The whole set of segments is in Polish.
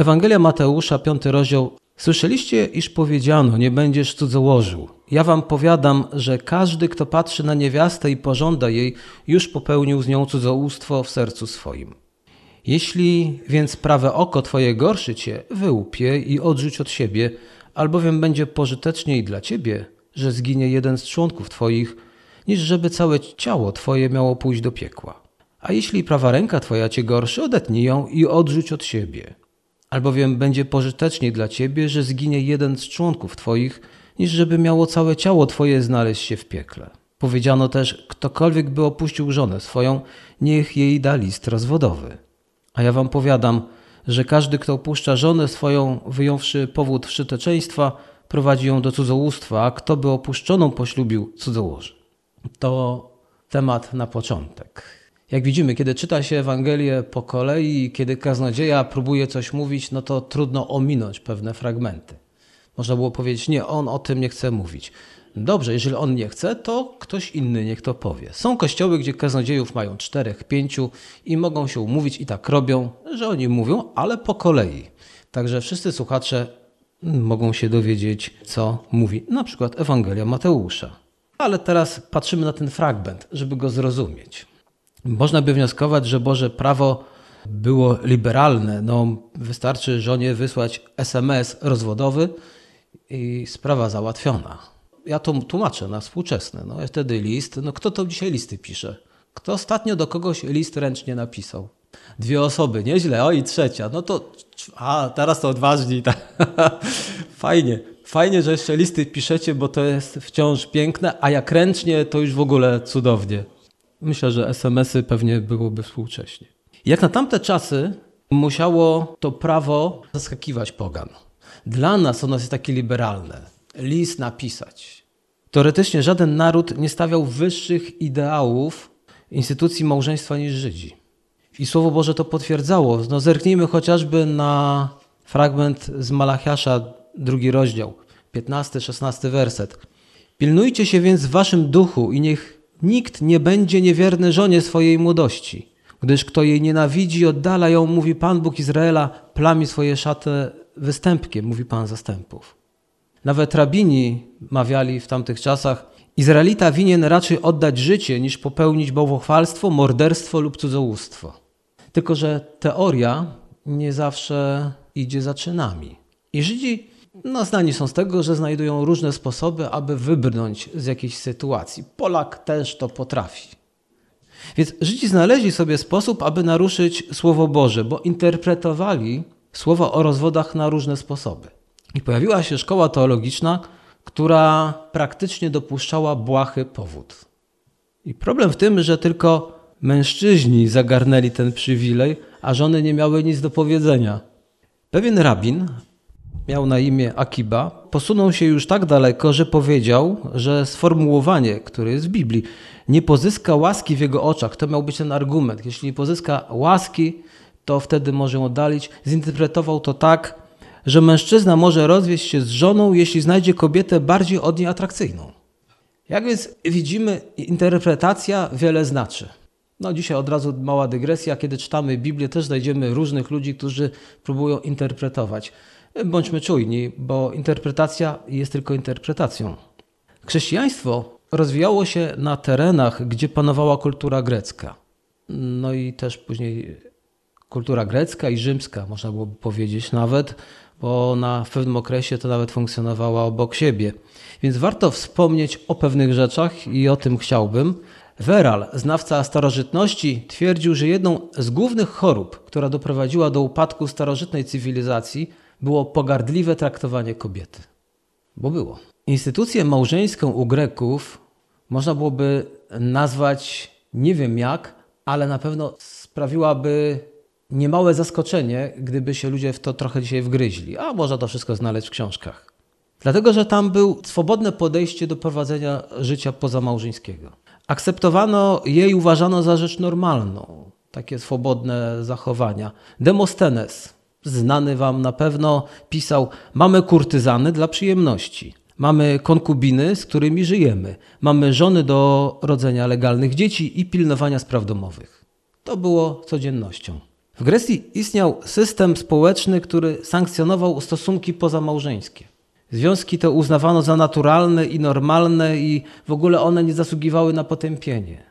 Ewangelia Mateusza, piąty rozdział. Słyszeliście, iż powiedziano, nie będziesz cudzołożył. Ja wam powiadam, że każdy, kto patrzy na niewiastę i pożąda jej, już popełnił z nią cudzołóstwo w sercu swoim. Jeśli więc prawe oko twoje gorszy cię, wyłupie i odrzuć od siebie, albowiem będzie pożyteczniej dla ciebie, że zginie jeden z członków twoich, niż żeby całe ciało twoje miało pójść do piekła. A jeśli prawa ręka twoja cię gorszy, odetnij ją i odrzuć od siebie. Albowiem będzie pożyteczniej dla ciebie, że zginie jeden z członków twoich, niż żeby miało całe ciało twoje znaleźć się w piekle. Powiedziano też, ktokolwiek by opuścił żonę swoją, niech jej da list rozwodowy. A ja wam powiadam, że każdy, kto opuszcza żonę swoją, wyjąwszy powód wszyteczeństwa, prowadzi ją do cudzołóstwa, a kto by opuszczoną poślubił, cudzołoży. To temat na początek. Jak widzimy, kiedy czyta się Ewangelię po kolei, kiedy kaznodzieja próbuje coś mówić, no to trudno ominąć pewne fragmenty. Można było powiedzieć, nie, on o tym nie chce mówić. Dobrze, jeżeli on nie chce, to ktoś inny niech to powie. Są kościoły, gdzie kaznodziejów mają czterech, pięciu i mogą się umówić i tak robią, że oni mówią, ale po kolei. Także wszyscy słuchacze mogą się dowiedzieć, co mówi na przykład Ewangelia Mateusza. Ale teraz patrzymy na ten fragment, żeby go zrozumieć. Można by wnioskować, że Boże prawo było liberalne. No, wystarczy żonie wysłać SMS rozwodowy i sprawa załatwiona. Ja to tłumaczę na współczesne. No, wtedy list. No, kto to dzisiaj listy pisze? Kto ostatnio do kogoś list ręcznie napisał? Dwie osoby, nieźle, o i trzecia. No to, a teraz to odważni. Fajnie. Fajnie, że jeszcze listy piszecie, bo to jest wciąż piękne, a jak ręcznie, to już w ogóle cudownie. Myślę, że SMS-y pewnie byłoby współcześnie. Jak na tamte czasy musiało to prawo zaskakiwać pogan. Dla nas ono jest takie liberalne. List napisać. Teoretycznie żaden naród nie stawiał wyższych ideałów instytucji małżeństwa niż Żydzi. I Słowo Boże to potwierdzało. No zerknijmy chociażby na fragment z Malachiasza, drugi rozdział, 15-16 werset. Pilnujcie się więc w waszym duchu i niech nikt nie będzie niewierny żonie swojej młodości, gdyż kto jej nienawidzi, oddala ją, mówi Pan Bóg Izraela, plami swoje szaty występkiem, mówi Pan zastępów. Nawet rabini mawiali w tamtych czasach, Izraelita winien raczej oddać życie, niż popełnić bałwochwalstwo, morderstwo lub cudzołóstwo. Tylko, że teoria nie zawsze idzie za czynami. I Żydzi no, znani są z tego, że znajdują różne sposoby, aby wybrnąć z jakiejś sytuacji. Polak też to potrafi. Więc Żydzi znaleźli sobie sposób, aby naruszyć Słowo Boże, bo interpretowali słowa o rozwodach na różne sposoby. I pojawiła się szkoła teologiczna, która praktycznie dopuszczała błahy powód. I problem w tym, że tylko mężczyźni zagarnęli ten przywilej, a żony nie miały nic do powiedzenia. Pewien rabin, miał na imię Akiba, posunął się już tak daleko, że powiedział, że sformułowanie, które jest w Biblii, nie pozyska łaski w jego oczach. To miał być ten argument. Jeśli nie pozyska łaski, to wtedy może ją oddalić. Zinterpretował to tak, że mężczyzna może rozwieść się z żoną, jeśli znajdzie kobietę bardziej od niej atrakcyjną. Jak więc widzimy, interpretacja wiele znaczy. No dzisiaj od razu mała dygresja. Kiedy czytamy Biblię, też znajdziemy różnych ludzi, którzy próbują interpretować. Bądźmy czujni, bo interpretacja jest tylko interpretacją. Chrześcijaństwo rozwijało się na terenach, gdzie panowała kultura grecka. No i też później kultura grecka i rzymska, można byłoby powiedzieć nawet, bo na w pewnym okresie to nawet funkcjonowała obok siebie. Więc warto wspomnieć o pewnych rzeczach i o tym chciałbym. Weral, znawca starożytności, twierdził, że jedną z głównych chorób, która doprowadziła do upadku starożytnej cywilizacji, było pogardliwe traktowanie kobiety. Bo było. Instytucję małżeńską u Greków można byłoby nazwać nie wiem jak, ale na pewno sprawiłaby niemałe zaskoczenie, gdyby się ludzie w to trochę dzisiaj wgryźli. A można to wszystko znaleźć w książkach. Dlatego, że tam był swobodne podejście do prowadzenia życia pozamałżeńskiego. Akceptowano jej, uważano za rzecz normalną. Takie swobodne zachowania. Demostenes, znany wam na pewno, pisał: Mamy kurtyzany dla przyjemności. Mamy konkubiny, z którymi żyjemy. Mamy żony do rodzenia legalnych dzieci i pilnowania spraw domowych. To było codziennością. W Grecji istniał system społeczny, który sankcjonował stosunki pozamałżeńskie. Związki te uznawano za naturalne i normalne, i w ogóle one nie zasługiwały na potępienie.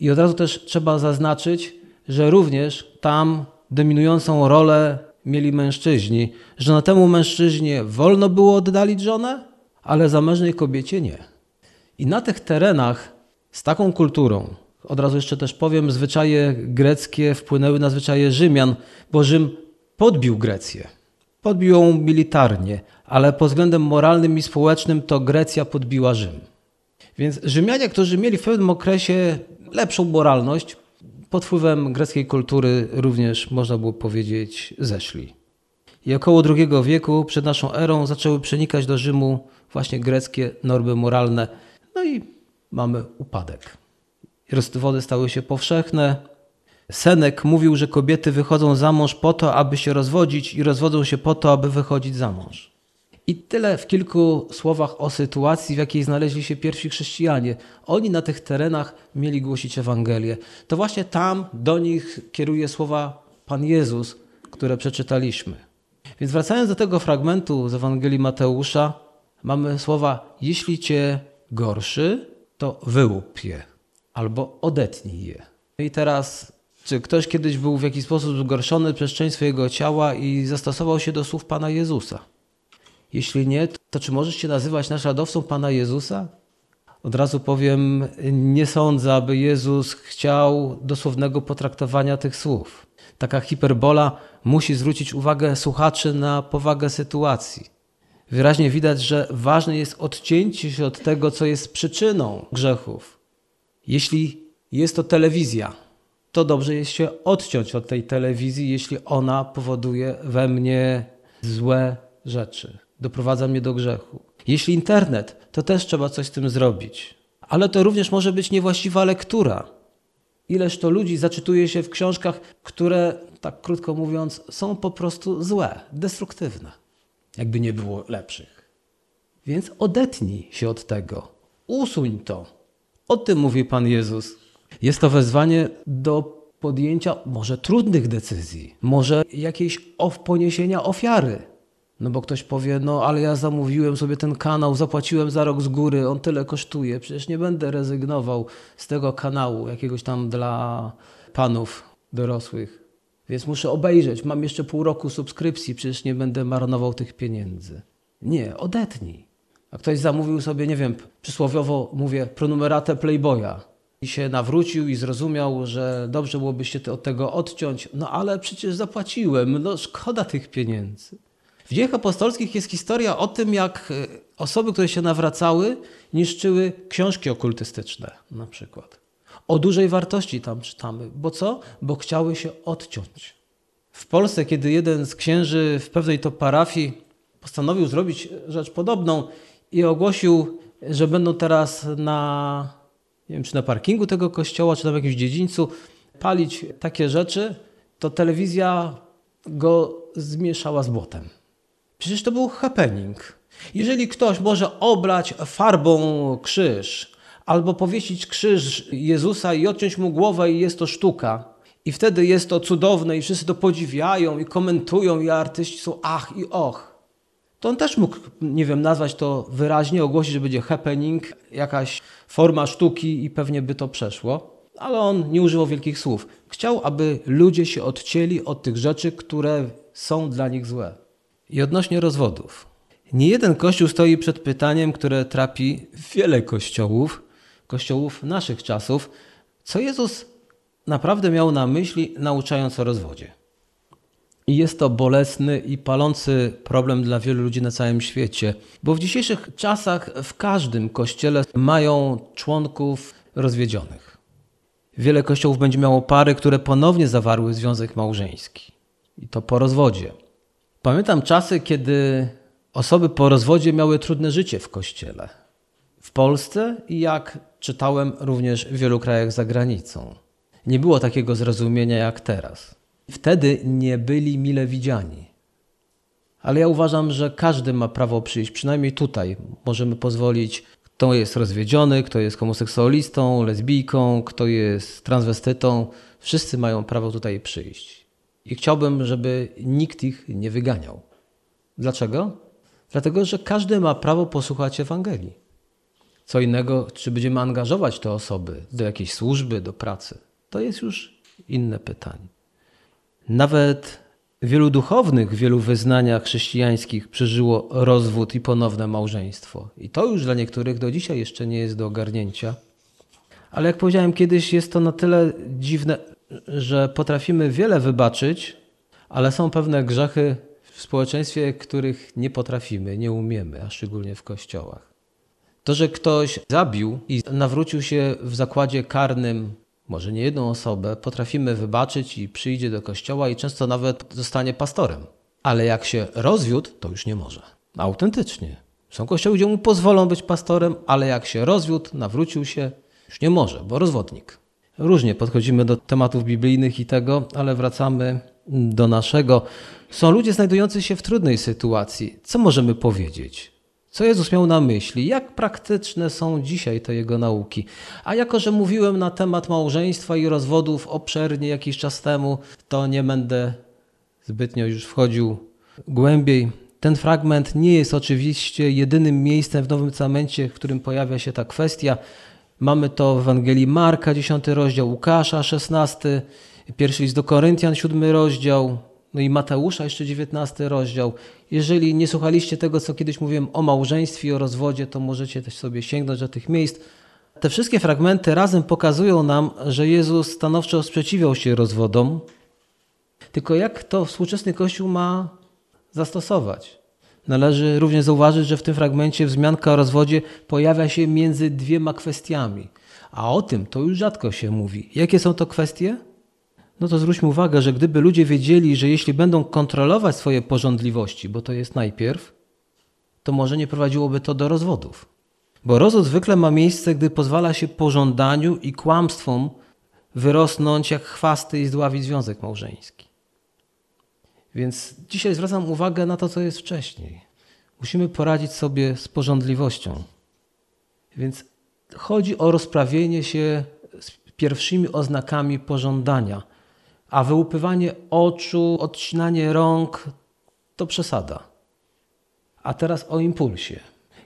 I od razu też trzeba zaznaczyć, że również tam dominującą rolę mieli mężczyźni, że na temu mężczyźnie wolno było oddalić żonę, ale zamężnej kobiecie nie. I na tych terenach z taką kulturą, od razu jeszcze też powiem, zwyczaje greckie wpłynęły na zwyczaje Rzymian, bo Rzym podbił Grecję. Podbił ją militarnie, ale pod względem moralnym i społecznym to Grecja podbiła Rzym. Więc Rzymianie, którzy mieli w pewnym okresie lepszą moralność, pod wpływem greckiej kultury również można było powiedzieć zeszli. I około II wieku przed naszą erą zaczęły przenikać do Rzymu właśnie greckie normy moralne. No i mamy upadek. Rozwody stały się powszechne. Senek mówił, że kobiety wychodzą za mąż po to, aby się rozwodzić i rozwodzą się po to, aby wychodzić za mąż. I tyle w kilku słowach o sytuacji, w jakiej znaleźli się pierwsi chrześcijanie. Oni na tych terenach mieli głosić Ewangelię. To właśnie tam do nich kieruje słowa Pan Jezus, które przeczytaliśmy. Więc wracając do tego fragmentu z Ewangelii Mateusza, mamy słowa: Jeśli cię gorszy, to wyłup je albo odetnij je. I teraz, czy ktoś kiedyś był w jakiś sposób zgorszony przez część swojego ciała i zastosował się do słów Pana Jezusa? Jeśli nie, to czy możesz się nazywać naśladowcą Pana Jezusa? Od razu powiem, nie sądzę, aby Jezus chciał dosłownego potraktowania tych słów. Taka hiperbola musi zwrócić uwagę słuchaczy na powagę sytuacji. Wyraźnie widać, że ważne jest odcięcie się od tego, co jest przyczyną grzechów. Jeśli jest to telewizja, to dobrze jest się odciąć od tej telewizji, jeśli ona powoduje we mnie złe rzeczy doprowadza mnie do grzechu. Jeśli internet, to też trzeba coś z tym zrobić. Ale to również może być niewłaściwa lektura. Ileż to ludzi zaczytuje się w książkach, które, tak krótko mówiąc, są po prostu złe, destruktywne. Jakby nie było lepszych. Więc odetnij się od tego. Usuń to. O tym mówi Pan Jezus. Jest to wezwanie do podjęcia może trudnych decyzji, może jakiejś poniesienia ofiary no bo ktoś powie, no ale ja zamówiłem sobie ten kanał, zapłaciłem za rok z góry, on tyle kosztuje, przecież nie będę rezygnował z tego kanału jakiegoś tam dla panów dorosłych. Więc muszę obejrzeć, mam jeszcze pół roku subskrypcji, przecież nie będę marnował tych pieniędzy. Nie, odetnij. A ktoś zamówił sobie, nie wiem, przysłowiowo mówię, pronumeratę Playboya i się nawrócił i zrozumiał, że dobrze byłoby się od tego odciąć, no ale przecież zapłaciłem, no szkoda tych pieniędzy. W dziejach apostolskich jest historia o tym, jak e, osoby, które się nawracały, niszczyły książki okultystyczne na przykład. O dużej wartości tam czytamy. Bo co? Bo chciały się odciąć. W Polsce, kiedy jeden z księży w pewnej to parafii postanowił zrobić rzecz podobną i ogłosił, że będą teraz na, nie wiem, czy na parkingu tego kościoła, czy na jakimś dziedzińcu palić takie rzeczy, to telewizja go zmieszała z błotem. Przecież to był happening. Jeżeli ktoś może oblać farbą krzyż, albo powiesić krzyż Jezusa i odciąć mu głowę i jest to sztuka, i wtedy jest to cudowne i wszyscy to podziwiają i komentują i artyści są ach i och, to on też mógł, nie wiem, nazwać to wyraźnie, ogłosić, że będzie happening, jakaś forma sztuki i pewnie by to przeszło. Ale on nie używał wielkich słów. Chciał, aby ludzie się odcięli od tych rzeczy, które są dla nich złe. I odnośnie rozwodów. Nie jeden kościół stoi przed pytaniem, które trapi wiele kościołów, kościołów naszych czasów, co Jezus naprawdę miał na myśli, nauczając o rozwodzie. I jest to bolesny i palący problem dla wielu ludzi na całym świecie, bo w dzisiejszych czasach w każdym kościele mają członków rozwiedzionych. Wiele kościołów będzie miało pary, które ponownie zawarły związek małżeński. I to po rozwodzie. Pamiętam czasy, kiedy osoby po rozwodzie miały trudne życie w kościele. W Polsce i jak czytałem również w wielu krajach za granicą. Nie było takiego zrozumienia jak teraz. Wtedy nie byli mile widziani. Ale ja uważam, że każdy ma prawo przyjść, przynajmniej tutaj możemy pozwolić, kto jest rozwiedziony, kto jest homoseksualistą, lesbijką, kto jest transwestytą. Wszyscy mają prawo tutaj przyjść. I chciałbym, żeby nikt ich nie wyganiał. Dlaczego? Dlatego, że każdy ma prawo posłuchać Ewangelii. Co innego, czy będziemy angażować te osoby do jakiejś służby, do pracy, to jest już inne pytanie. Nawet wielu duchownych w wielu wyznaniach chrześcijańskich przeżyło rozwód i ponowne małżeństwo. I to już dla niektórych do dzisiaj jeszcze nie jest do ogarnięcia. Ale jak powiedziałem kiedyś, jest to na tyle dziwne, że potrafimy wiele wybaczyć, ale są pewne grzechy w społeczeństwie, których nie potrafimy, nie umiemy, a szczególnie w kościołach. To, że ktoś zabił i nawrócił się w zakładzie karnym, może nie jedną osobę, potrafimy wybaczyć i przyjdzie do kościoła i często nawet zostanie pastorem. Ale jak się rozwiódł, to już nie może. Autentycznie. Są kościoły, gdzie mu pozwolą być pastorem, ale jak się rozwiódł, nawrócił się, już nie może, bo rozwodnik. Różnie podchodzimy do tematów biblijnych i tego, ale wracamy do naszego. Są ludzie znajdujący się w trudnej sytuacji. Co możemy powiedzieć? Co Jezus miał na myśli? Jak praktyczne są dzisiaj te jego nauki? A jako, że mówiłem na temat małżeństwa i rozwodów obszernie jakiś czas temu, to nie będę zbytnio już wchodził głębiej. Ten fragment nie jest oczywiście jedynym miejscem w Nowym Testamencie, w którym pojawia się ta kwestia. Mamy to w Ewangelii Marka, 10 rozdział, Łukasza, 16, pierwszy list do Koryntian, 7 rozdział, no i Mateusza, jeszcze 19 rozdział. Jeżeli nie słuchaliście tego, co kiedyś mówiłem o małżeństwie i o rozwodzie, to możecie też sobie sięgnąć do tych miejsc. Te wszystkie fragmenty razem pokazują nam, że Jezus stanowczo sprzeciwiał się rozwodom. Tylko jak to współczesny Kościół ma zastosować? Należy również zauważyć, że w tym fragmencie wzmianka o rozwodzie pojawia się między dwiema kwestiami. A o tym to już rzadko się mówi. Jakie są to kwestie? No to zwróćmy uwagę, że gdyby ludzie wiedzieli, że jeśli będą kontrolować swoje porządliwości, bo to jest najpierw, to może nie prowadziłoby to do rozwodów. Bo rozwód zwykle ma miejsce, gdy pozwala się pożądaniu i kłamstwom wyrosnąć jak chwasty i zdławić związek małżeński. Więc dzisiaj zwracam uwagę na to, co jest wcześniej. Musimy poradzić sobie z porządliwością. Więc chodzi o rozprawienie się z pierwszymi oznakami pożądania a wyłupywanie oczu, odcinanie rąk to przesada. A teraz o impulsie.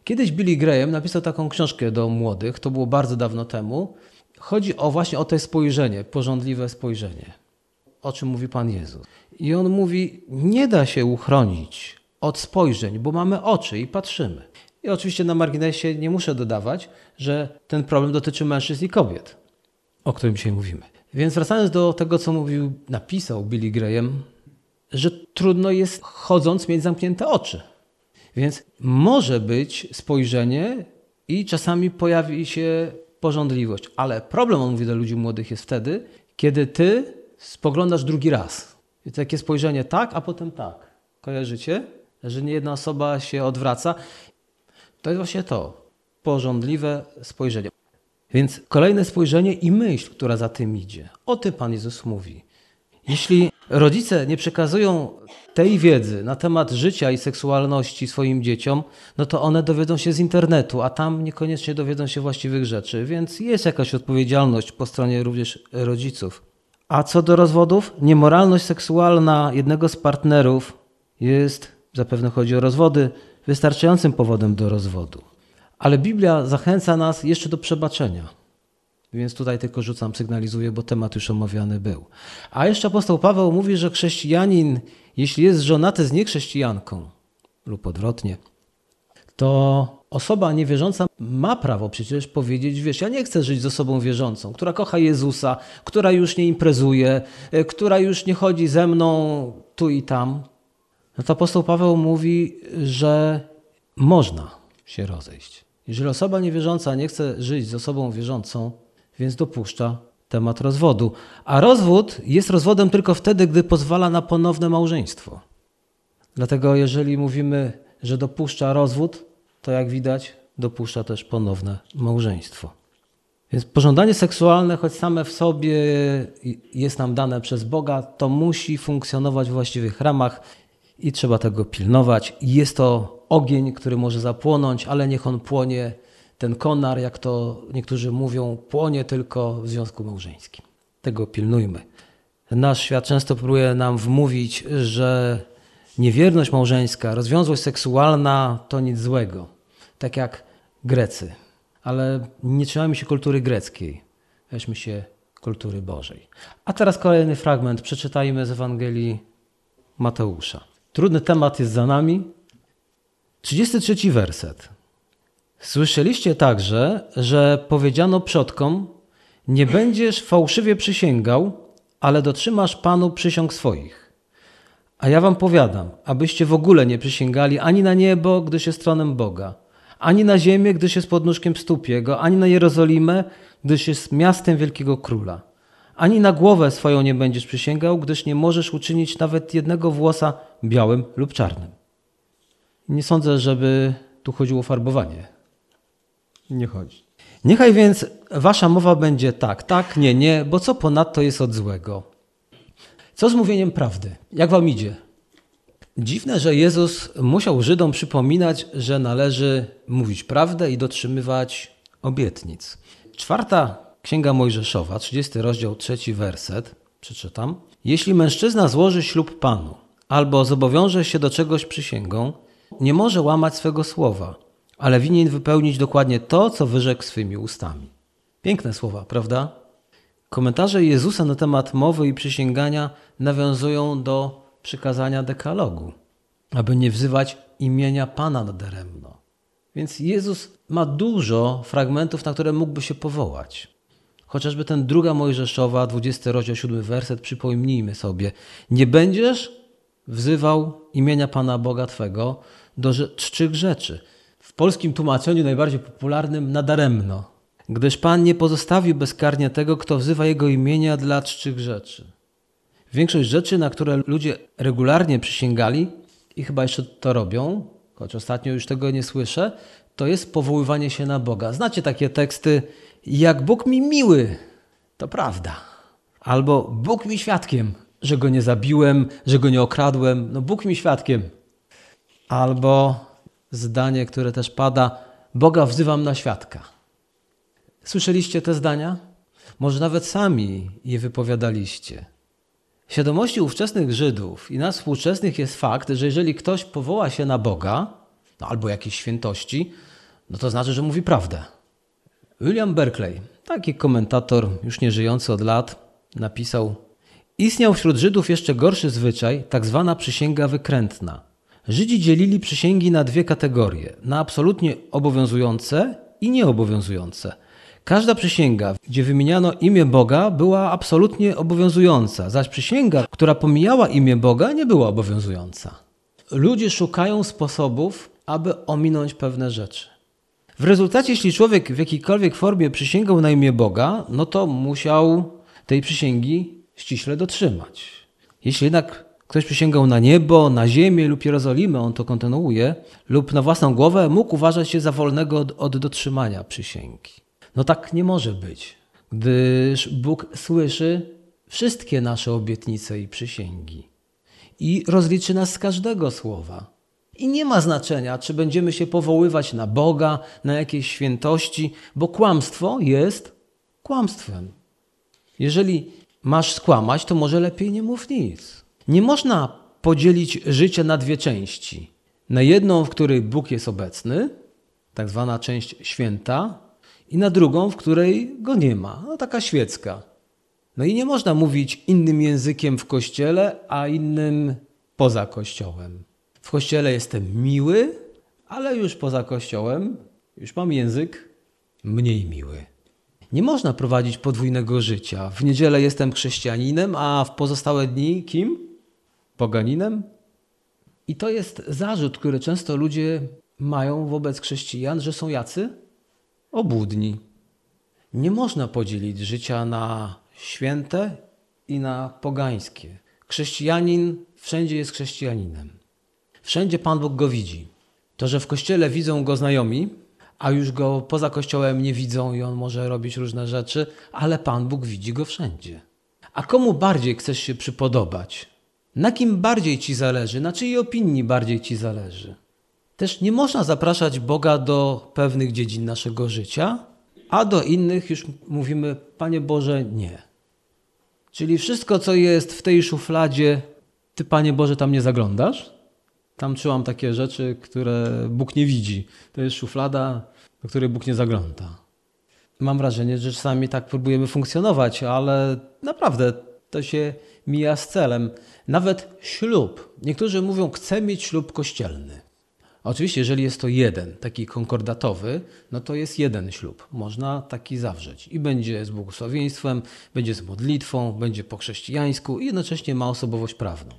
Kiedyś Billy Graham napisał taką książkę do młodych, to było bardzo dawno temu. Chodzi o właśnie o to spojrzenie, porządliwe spojrzenie, o czym mówi Pan Jezus. I on mówi, nie da się uchronić od spojrzeń, bo mamy oczy i patrzymy. I oczywiście na marginesie nie muszę dodawać, że ten problem dotyczy mężczyzn i kobiet, o którym dzisiaj mówimy. Więc wracając do tego, co mówił, napisał Billy Graham, że trudno jest chodząc mieć zamknięte oczy. Więc może być spojrzenie i czasami pojawi się porządliwość. Ale problem, on mówi do ludzi młodych, jest wtedy, kiedy ty spoglądasz drugi raz. I takie spojrzenie tak, a potem tak. Kojarzycie? Że nie jedna osoba się odwraca. To jest właśnie to. Porządliwe spojrzenie. Więc kolejne spojrzenie i myśl, która za tym idzie. O tym Pan Jezus mówi. Jeśli rodzice nie przekazują tej wiedzy na temat życia i seksualności swoim dzieciom, no to one dowiedzą się z internetu, a tam niekoniecznie dowiedzą się właściwych rzeczy, więc jest jakaś odpowiedzialność po stronie również rodziców. A co do rozwodów, niemoralność seksualna jednego z partnerów jest, zapewne chodzi o rozwody, wystarczającym powodem do rozwodu. Ale Biblia zachęca nas jeszcze do przebaczenia. Więc tutaj tylko rzucam, sygnalizuję, bo temat już omawiany był. A jeszcze apostoł Paweł mówi, że chrześcijanin, jeśli jest żonaty z niechrześcijanką, lub odwrotnie, to osoba niewierząca ma prawo przecież powiedzieć, wiesz, ja nie chcę żyć z osobą wierzącą, która kocha Jezusa, która już nie imprezuje, e, która już nie chodzi ze mną tu i tam. No to apostoł Paweł mówi, że można się rozejść. Jeżeli osoba niewierząca nie chce żyć z osobą wierzącą, więc dopuszcza temat rozwodu. A rozwód jest rozwodem tylko wtedy, gdy pozwala na ponowne małżeństwo. Dlatego jeżeli mówimy, że dopuszcza rozwód, to jak widać, dopuszcza też ponowne małżeństwo. Więc pożądanie seksualne, choć same w sobie jest nam dane przez Boga, to musi funkcjonować w właściwych ramach i trzeba tego pilnować. Jest to ogień, który może zapłonąć, ale niech on płonie, ten konar, jak to niektórzy mówią, płonie tylko w związku małżeńskim. Tego pilnujmy. Nasz świat często próbuje nam wmówić, że niewierność małżeńska, rozwiązłość seksualna to nic złego. Tak jak Grecy. Ale nie trzymajmy się kultury greckiej. Weźmy się kultury Bożej. A teraz kolejny fragment. Przeczytajmy z Ewangelii Mateusza. Trudny temat jest za nami. 33 werset. Słyszeliście także, że powiedziano przodkom: Nie będziesz fałszywie przysięgał, ale dotrzymasz Panu przysiąg swoich. A ja wam powiadam, abyście w ogóle nie przysięgali ani na niebo, gdyż jest tronem Boga, ani na ziemię, gdyż jest podnóżkiem stóp Jego, ani na Jerozolimę, gdyż jest miastem wielkiego króla. Ani na głowę swoją nie będziesz przysięgał, gdyż nie możesz uczynić nawet jednego włosa białym lub czarnym. Nie sądzę, żeby tu chodziło o farbowanie. Nie chodzi. Niechaj więc wasza mowa będzie tak, tak, nie, nie, bo co ponadto jest od złego. Co z mówieniem prawdy? Jak wam idzie? Dziwne, że Jezus musiał Żydom przypominać, że należy mówić prawdę i dotrzymywać obietnic. Czwarta Księga Mojżeszowa, 30 rozdział, trzeci werset, przeczytam. Jeśli mężczyzna złoży ślub Panu albo zobowiąże się do czegoś przysięgą, nie może łamać swego słowa, ale winien wypełnić dokładnie to, co wyrzekł swymi ustami. Piękne słowa, prawda? Komentarze Jezusa na temat mowy i przysięgania nawiązują do przykazania dekalogu, aby nie wzywać imienia Pana nadaremno. Więc Jezus ma dużo fragmentów, na które mógłby się powołać. Chociażby ten druga Mojżeszowa, 20 rozdział, 7 werset, przypomnijmy sobie. Nie będziesz wzywał imienia Pana Boga Twego do czczych rzeczy. W polskim tłumaczeniu najbardziej popularnym nadaremno, gdyż Pan nie pozostawił bezkarnie tego, kto wzywa Jego imienia dla czczych rzeczy. Większość rzeczy, na które ludzie regularnie przysięgali i chyba jeszcze to robią, choć ostatnio już tego nie słyszę, to jest powoływanie się na Boga. Znacie takie teksty, jak Bóg mi miły, to prawda. Albo Bóg mi świadkiem, że go nie zabiłem, że go nie okradłem. No Bóg mi świadkiem. Albo zdanie, które też pada, Boga wzywam na świadka. Słyszeliście te zdania? Może nawet sami je wypowiadaliście. W świadomości ówczesnych Żydów i nas współczesnych jest fakt, że jeżeli ktoś powoła się na Boga, no albo jakieś świętości, no to znaczy, że mówi prawdę. William Berkeley, taki komentator, już nie żyjący od lat, napisał: Istniał wśród Żydów jeszcze gorszy zwyczaj, tak zwana przysięga wykrętna. Żydzi dzielili przysięgi na dwie kategorie: na absolutnie obowiązujące i nieobowiązujące. Każda przysięga, gdzie wymieniano imię Boga, była absolutnie obowiązująca, zaś przysięga, która pomijała imię Boga, nie była obowiązująca. Ludzie szukają sposobów, aby ominąć pewne rzeczy. W rezultacie, jeśli człowiek w jakiejkolwiek formie przysięgał na imię Boga, no to musiał tej przysięgi ściśle dotrzymać. Jeśli jednak ktoś przysięgał na niebo, na ziemię lub Jerozolimę, on to kontynuuje, lub na własną głowę, mógł uważać się za wolnego od, od dotrzymania przysięgi. No tak nie może być, gdyż Bóg słyszy wszystkie nasze obietnice i przysięgi i rozliczy nas z każdego słowa. I nie ma znaczenia, czy będziemy się powoływać na Boga, na jakieś świętości, bo kłamstwo jest kłamstwem. Jeżeli masz skłamać, to może lepiej nie mów nic. Nie można podzielić życia na dwie części. Na jedną, w której Bóg jest obecny, tak zwana część święta, i na drugą, w której go nie ma, no taka świecka. No i nie można mówić innym językiem w kościele, a innym poza kościołem. W kościele jestem miły, ale już poza kościołem już mam język mniej miły. Nie można prowadzić podwójnego życia. W niedzielę jestem chrześcijaninem, a w pozostałe dni kim? Poganinem? I to jest zarzut, który często ludzie mają wobec chrześcijan, że są jacy? Obłudni. Nie można podzielić życia na święte i na pogańskie. Chrześcijanin wszędzie jest chrześcijaninem. Wszędzie Pan Bóg go widzi. To, że w kościele widzą go znajomi, a już go poza kościołem nie widzą i on może robić różne rzeczy, ale Pan Bóg widzi go wszędzie. A komu bardziej chcesz się przypodobać? Na kim bardziej ci zależy? Na czyjej opinii bardziej ci zależy? Też nie można zapraszać Boga do pewnych dziedzin naszego życia, a do innych już mówimy, Panie Boże, nie. Czyli wszystko, co jest w tej szufladzie, ty, Panie Boże, tam nie zaglądasz? Tam trzymam takie rzeczy, które Bóg nie widzi. To jest szuflada, do której Bóg nie zagląda. Mam wrażenie, że czasami tak próbujemy funkcjonować, ale naprawdę to się mija z celem. Nawet ślub. Niektórzy mówią, chcę mieć ślub kościelny. Oczywiście, jeżeli jest to jeden, taki konkordatowy, no to jest jeden ślub. Można taki zawrzeć. I będzie z błogosławieństwem, będzie z modlitwą, będzie po chrześcijańsku i jednocześnie ma osobowość prawną.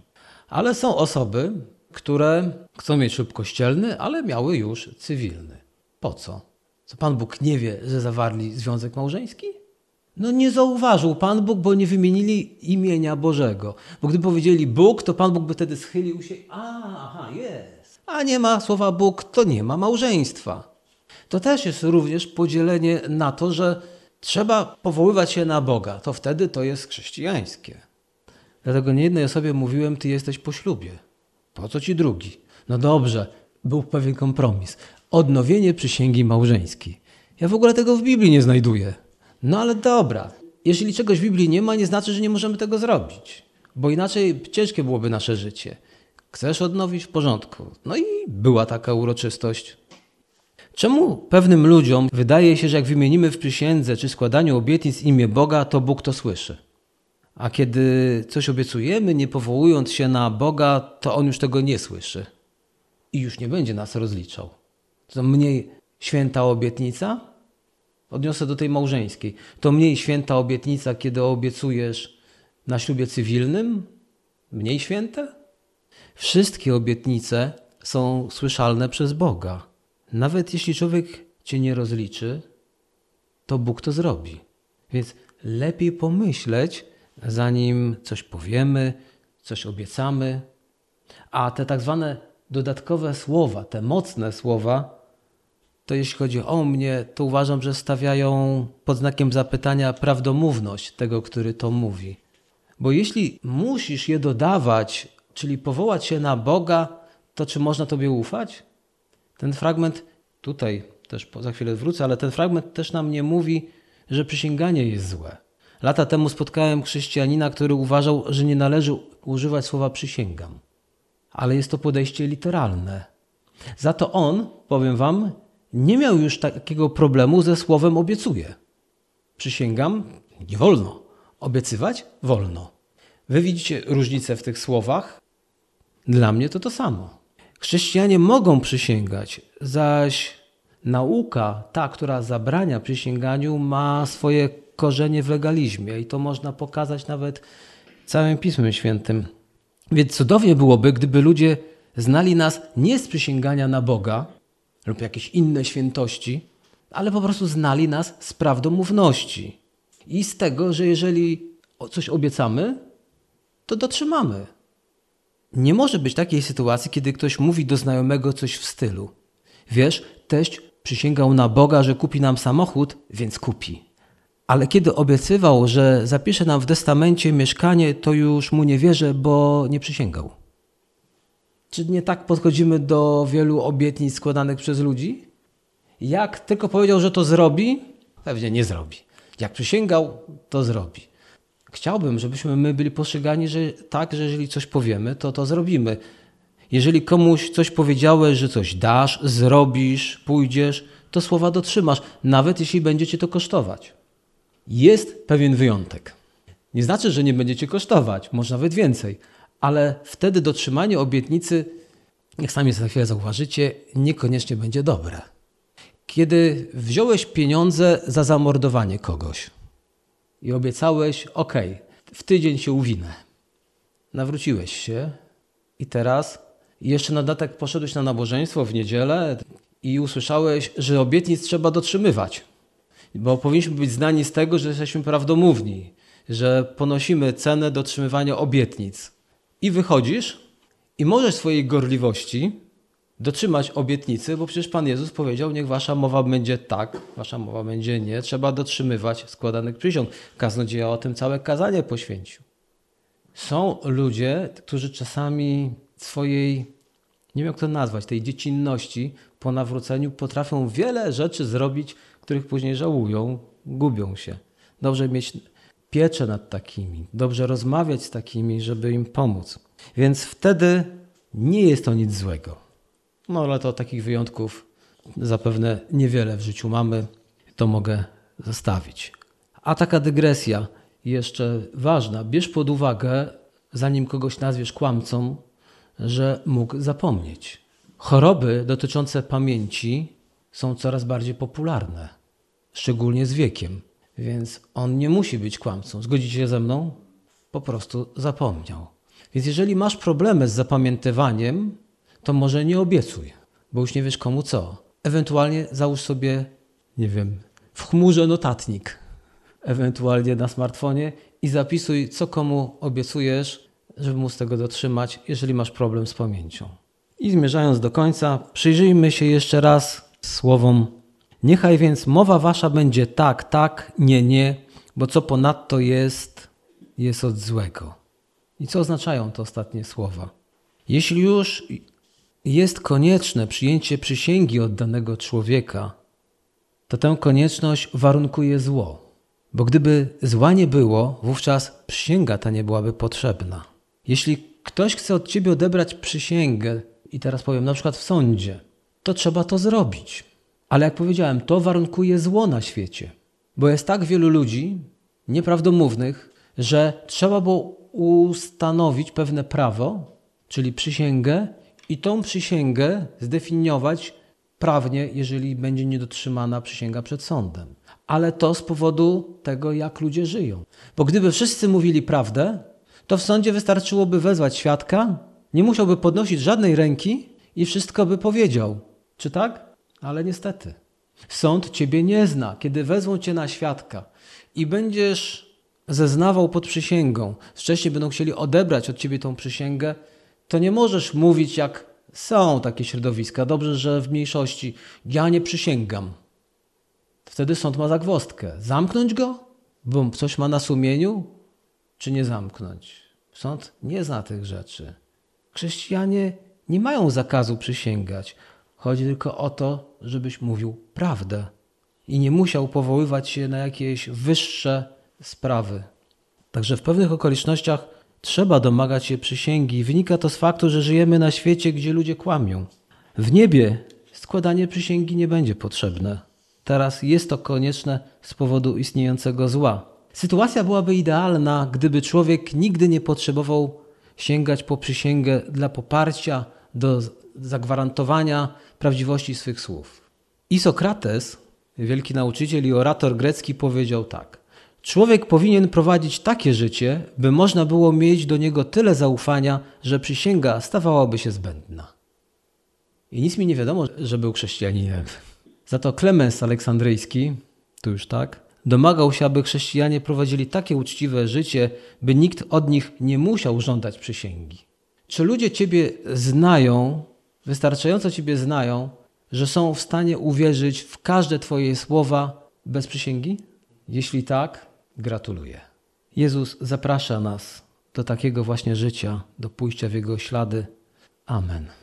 Ale są osoby, które chcą mieć ślub kościelny, ale miały już cywilny. Po co? Co Pan Bóg nie wie, że zawarli związek małżeński? No nie zauważył Pan Bóg, bo nie wymienili imienia Bożego. Bo gdyby powiedzieli Bóg, to Pan Bóg by wtedy schylił się. Aha, jest. A nie ma słowa Bóg, to nie ma małżeństwa. To też jest również podzielenie na to, że trzeba powoływać się na Boga. To wtedy to jest chrześcijańskie. Dlatego niejednej osobie mówiłem, ty jesteś po ślubie. Po co ci drugi? No dobrze, był pewien kompromis. Odnowienie przysięgi małżeńskiej. Ja w ogóle tego w Biblii nie znajduję. No ale dobra, jeśli czegoś w Biblii nie ma, nie znaczy, że nie możemy tego zrobić. Bo inaczej ciężkie byłoby nasze życie. Chcesz odnowić w porządku. No i była taka uroczystość. Czemu pewnym ludziom wydaje się, że jak wymienimy w przysiędze czy składaniu obietnic imię Boga, to Bóg to słyszy? A kiedy coś obiecujemy, nie powołując się na Boga, to On już tego nie słyszy. I już nie będzie nas rozliczał. To mniej święta obietnica? Odniosę do tej małżeńskiej. To mniej święta obietnica, kiedy obiecujesz na ślubie cywilnym? Mniej święte? Wszystkie obietnice są słyszalne przez Boga. Nawet jeśli człowiek cię nie rozliczy, to Bóg to zrobi. Więc lepiej pomyśleć, zanim coś powiemy, coś obiecamy. A te tak zwane dodatkowe słowa, te mocne słowa, to jeśli chodzi o mnie, to uważam, że stawiają pod znakiem zapytania prawdomówność tego, który to mówi. Bo jeśli musisz je dodawać, czyli powołać się na Boga, to czy można Tobie ufać? Ten fragment, tutaj też za chwilę wrócę, ale ten fragment też nam nie mówi, że przysięganie jest złe. Lata temu spotkałem chrześcijanina, który uważał, że nie należy używać słowa przysięgam. Ale jest to podejście literalne. Za to on, powiem wam, nie miał już takiego problemu ze słowem obiecuję. Przysięgam, nie wolno. Obiecywać wolno. Wy widzicie różnicę w tych słowach? Dla mnie to to samo. Chrześcijanie mogą przysięgać, zaś nauka, ta, która zabrania przysięganiu, ma swoje korzenie w legalizmie i to można pokazać nawet całym Pismem Świętym. Więc cudownie byłoby, gdyby ludzie znali nas nie z przysięgania na Boga lub jakieś inne świętości, ale po prostu znali nas z prawdomówności i z tego, że jeżeli coś obiecamy, to dotrzymamy. Nie może być takiej sytuacji, kiedy ktoś mówi do znajomego coś w stylu: Wiesz, teść przysięgał na Boga, że kupi nam samochód, więc kupi. Ale kiedy obiecywał, że zapisze nam w testamencie mieszkanie, to już mu nie wierzę, bo nie przysięgał. Czy nie tak podchodzimy do wielu obietnic składanych przez ludzi? Jak tylko powiedział, że to zrobi, pewnie nie zrobi. Jak przysięgał, to zrobi. Chciałbym, żebyśmy my byli postrzegani, że tak, że jeżeli coś powiemy, to to zrobimy. Jeżeli komuś coś powiedziałeś, że coś dasz, zrobisz, pójdziesz, to słowa dotrzymasz, nawet jeśli będzie cię to kosztować. Jest pewien wyjątek. Nie znaczy, że nie będziecie kosztować, może nawet więcej, ale wtedy dotrzymanie obietnicy, jak sami za chwilę zauważycie, niekoniecznie będzie dobre. Kiedy wziąłeś pieniądze za zamordowanie kogoś i obiecałeś, ok, w tydzień się uwinę. Nawróciłeś się i teraz jeszcze na dodatek poszedłeś na nabożeństwo w niedzielę i usłyszałeś, że obietnic trzeba dotrzymywać. Bo powinniśmy być znani z tego, że jesteśmy prawdomówni, że ponosimy cenę dotrzymywania obietnic. I wychodzisz i możesz swojej gorliwości dotrzymać obietnicy, bo przecież Pan Jezus powiedział, niech wasza mowa będzie tak, wasza mowa będzie nie. Trzeba dotrzymywać składanych przysiąg. Kaznodzieja o tym całe kazanie poświęcił. Są ludzie, którzy czasami swojej, nie wiem jak to nazwać, tej dziecinności po nawróceniu potrafią wiele rzeczy zrobić, których później żałują, gubią się. Dobrze mieć pieczę nad takimi, dobrze rozmawiać z takimi, żeby im pomóc. Więc wtedy nie jest to nic złego. No ale to takich wyjątków zapewne niewiele w życiu mamy, to mogę zostawić. A taka dygresja jeszcze ważna. Bierz pod uwagę, zanim kogoś nazwiesz kłamcą, że mógł zapomnieć. Choroby dotyczące pamięci są coraz bardziej popularne, szczególnie z wiekiem, więc on nie musi być kłamcą. Zgodzicie się ze mną? Po prostu zapomniał. Więc jeżeli masz problemy z zapamiętywaniem, to może nie obiecuj, bo już nie wiesz komu co. Ewentualnie załóż sobie, nie wiem, w chmurze notatnik, ewentualnie na smartfonie i zapisuj, co komu obiecujesz, żeby móc tego dotrzymać, jeżeli masz problem z pamięcią. I zmierzając do końca, przyjrzyjmy się jeszcze raz słowom: Niechaj więc mowa wasza będzie tak, tak, nie, nie, bo co ponadto jest, jest od złego. I co oznaczają te ostatnie słowa? Jeśli już jest konieczne przyjęcie przysięgi od danego człowieka, to tę konieczność warunkuje zło. Bo gdyby zła nie było, wówczas przysięga ta nie byłaby potrzebna. Jeśli ktoś chce od ciebie odebrać przysięgę, i teraz powiem na przykład w sądzie, to trzeba to zrobić. Ale jak powiedziałem, to warunkuje zło na świecie. Bo jest tak wielu ludzi nieprawdomównych, że trzeba było ustanowić pewne prawo, czyli przysięgę, i tą przysięgę zdefiniować prawnie, jeżeli będzie niedotrzymana przysięga przed sądem. Ale to z powodu tego, jak ludzie żyją. Bo gdyby wszyscy mówili prawdę, to w sądzie wystarczyłoby wezwać świadka, nie musiałby podnosić żadnej ręki i wszystko by powiedział. Czy tak? Ale niestety. Sąd ciebie nie zna. Kiedy wezwą cię na świadka i będziesz zeznawał pod przysięgą, wcześniej będą chcieli odebrać od ciebie tą przysięgę, to nie możesz mówić jak są takie środowiska. Dobrze, że w mniejszości. Ja nie przysięgam. Wtedy sąd ma zagwostkę. Zamknąć go? Bo coś ma na sumieniu? Czy nie zamknąć? Sąd nie zna tych rzeczy. Chrześcijanie nie mają zakazu przysięgać. Chodzi tylko o to, żebyś mówił prawdę i nie musiał powoływać się na jakieś wyższe sprawy. Także w pewnych okolicznościach trzeba domagać się przysięgi. Wynika to z faktu, że żyjemy na świecie, gdzie ludzie kłamią. W niebie składanie przysięgi nie będzie potrzebne. Teraz jest to konieczne z powodu istniejącego zła. Sytuacja byłaby idealna, gdyby człowiek nigdy nie potrzebował sięgać po przysięgę dla poparcia, do zagwarantowania prawdziwości swych słów. I Sokrates, wielki nauczyciel i orator grecki, powiedział tak: Człowiek powinien prowadzić takie życie, by można było mieć do niego tyle zaufania, że przysięga stawałaby się zbędna. I nic mi nie wiadomo, że był chrześcijaninem. Za to Klemens Aleksandryjski, tu już tak, domagał się, aby chrześcijanie prowadzili takie uczciwe życie, by nikt od nich nie musiał żądać przysięgi. Czy ludzie Ciebie znają, wystarczająco Ciebie znają, że są w stanie uwierzyć w każde Twoje słowa bez przysięgi? Jeśli tak, gratuluję. Jezus zaprasza nas do takiego właśnie życia, do pójścia w Jego ślady. Amen.